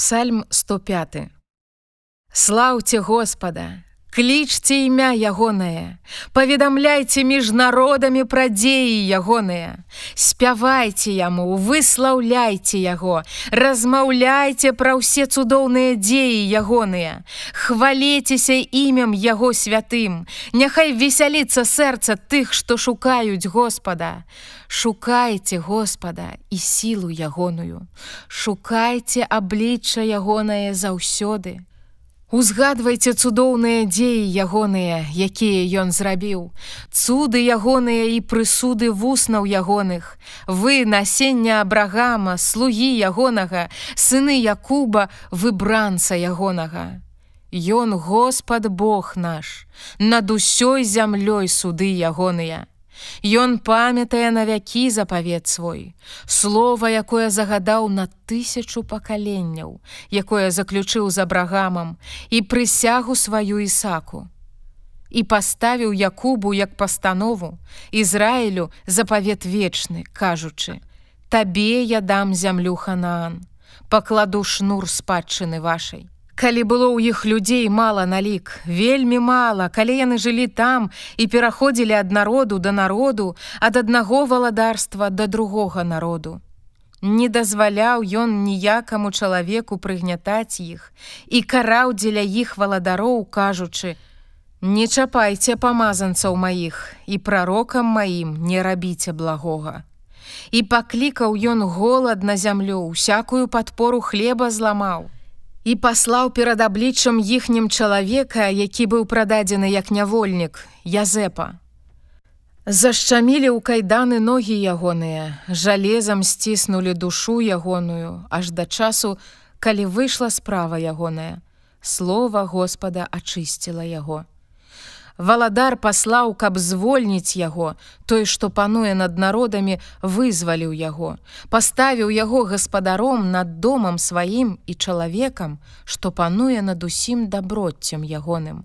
Псальм 105. Слаўце Господа, клічце імя ягонае, паведамляйце між народамі пра дзеі ягоныя, спявайце яму, выслаўляйце яго, размаўляйце пра ўсе цудоўныя дзеі ягоныя, хвалецеся імем яго святым, Няхай весяліцца сэрца тых, што шукаюць Господа. Шукайце Господа і сілу ягоную, Шукайце аблічча ягонае заўсёды. Узгадвайце цудоўныя дзеі ягоныя, якія ён зрабіў, цуды ягоныя і прысуды вуснаў ягоных, Вы насення абрагама, слугі ягонага, сыны Якуба, выбранца ягонага. Ён Господ Бог наш, над усёй зямлёй суды ягоныя. Ён памятае на вякі запавет свой, Слова, якое загадаў на тысячу пакаленняў, якое заключыў за брагамам і прысягу сваю ісаку. І паставіў Якубу як пастанову, Ізраілю запавет вечны, кажучы: Табе я дам зямлю ханаан, пакладу шнур спадчыны вашай. Калі было ў іх людзей мала налік, вельмі мала, калі яны жылі там і пераходзілі ад народу да народу, ад аднаго валадарства да другога народу. Не дазваляў ён ніякаму чалавеку прыгнятаць іх і караў дзеля іх валадароў, кажучы: « Не чапайце памазанцаў маіх і прарокам маім не рабіце благога. І паклікаў ён голад на зямлю, усякую падпору хлеба зламаў і паслаў перад абліччам іхнім чалавека, які быў прададзены як нявольнік Язэпа. Зашчамілі ў кайданы ногі ягоныя, жалезам сціснулі душу ягоную, аж да часу, калі выйшла справа ягоная, Слова Господа ачысціла яго. Валадар паслаў, каб звольніць яго, той, што пануе над народамі, вызваліў яго, паставіў яго гаспадаром над домам сваім і чалавекам, што пануе над усім даброццем ягоным,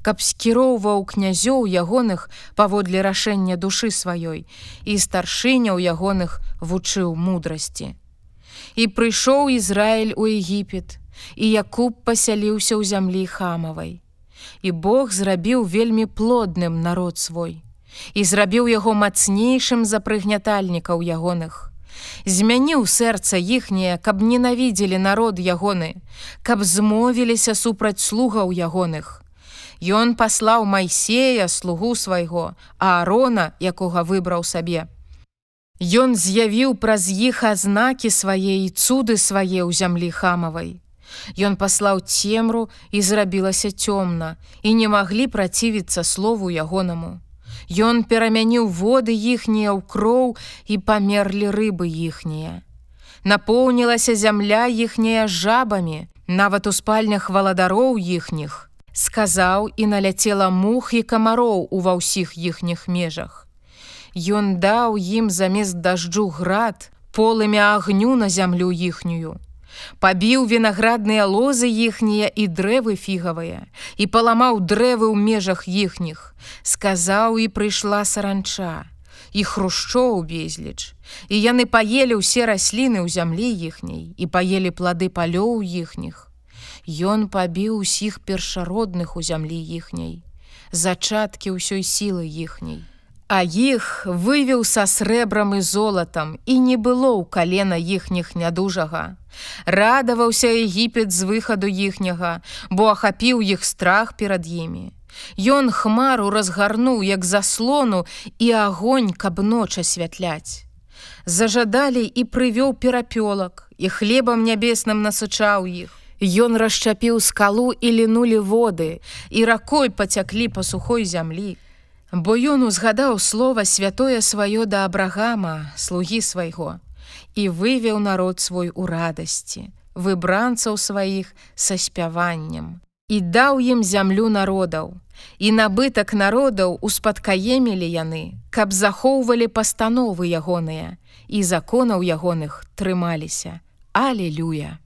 каб скіроўваў князёў ягоных паводле рашэння душы сваёй і старшыняў ягоных вучыў мудрасці. І прыйшоў Ізраіль у Егіпет, і Якуб пасяліўся ў зямлі хамавай і Бог зрабіў вельмі плодным народ свой і зрабіў яго мацнейшым за прыгнятальнікаў ягоных. Змяніў сэрца іхняе, каб ненавідзелі народ ягоны, каб змовіліся супраць слугаў ягоных. Ён паслаў майсея слугу свайго, а арона, якога выбраў сабе. Ён з'явіў праз іх азнакі свае і цуды свае ў зямлі хамавай. Ён паслаў цемру і зрабілася цёмна і не маглі працівіцца слову ягонаму. Ён перамяніў воды іхнія ў кроў і памерлі рыбы іхнія. Напоўнілася зямля іхняя жабамі, нават у спальнях валадароў іхніх. Сказаў і наляцела мух і камароў ува ўсіх іхніх межах. Ён даў ім замест дажджу град, полымя агню на зямлю іхнюю пабіў вінаградныя лозы іхнія і дрэвы фігавыя і паламаў дрэвы ў межах іхніх. Сказаў і прыйшла саранча і хрушчоў безліч. І яны паелі ўсе расліны ў зямлі іхняй і паелі плады палёў іхніх. Ён пабіў усіх першародных у зямлі іхняй зачаткі ўсёй сілы іхняй. А іх вывеў са срэбрам і золатам і не было ў калена іхніх нядужага. Радаваўся Егіпет з выхаду іхняга, бо ахапіў іх страх перад імі. Ён хмару разгарнуў як заслону і агонь, каб ноч асвятляць. Зажадалі і прывёў перапёлак, і хлебам нябесным насычаў іх. Ён расчапіў скалу і лінулі воды, і ракой пацяклі па сухой зямлі. Бо ён узгадаў слова святое сваё да абрагама, слугі свайго, і вывеў народ свой у радасці, выбранцаў сваіх са спяваннем, і даў ім зямлю народаў, і набытак народаў успадкаемілі яны, каб захоўвалі пастановы ягоныя, і законаў ягоных трымаліся, Алелюя!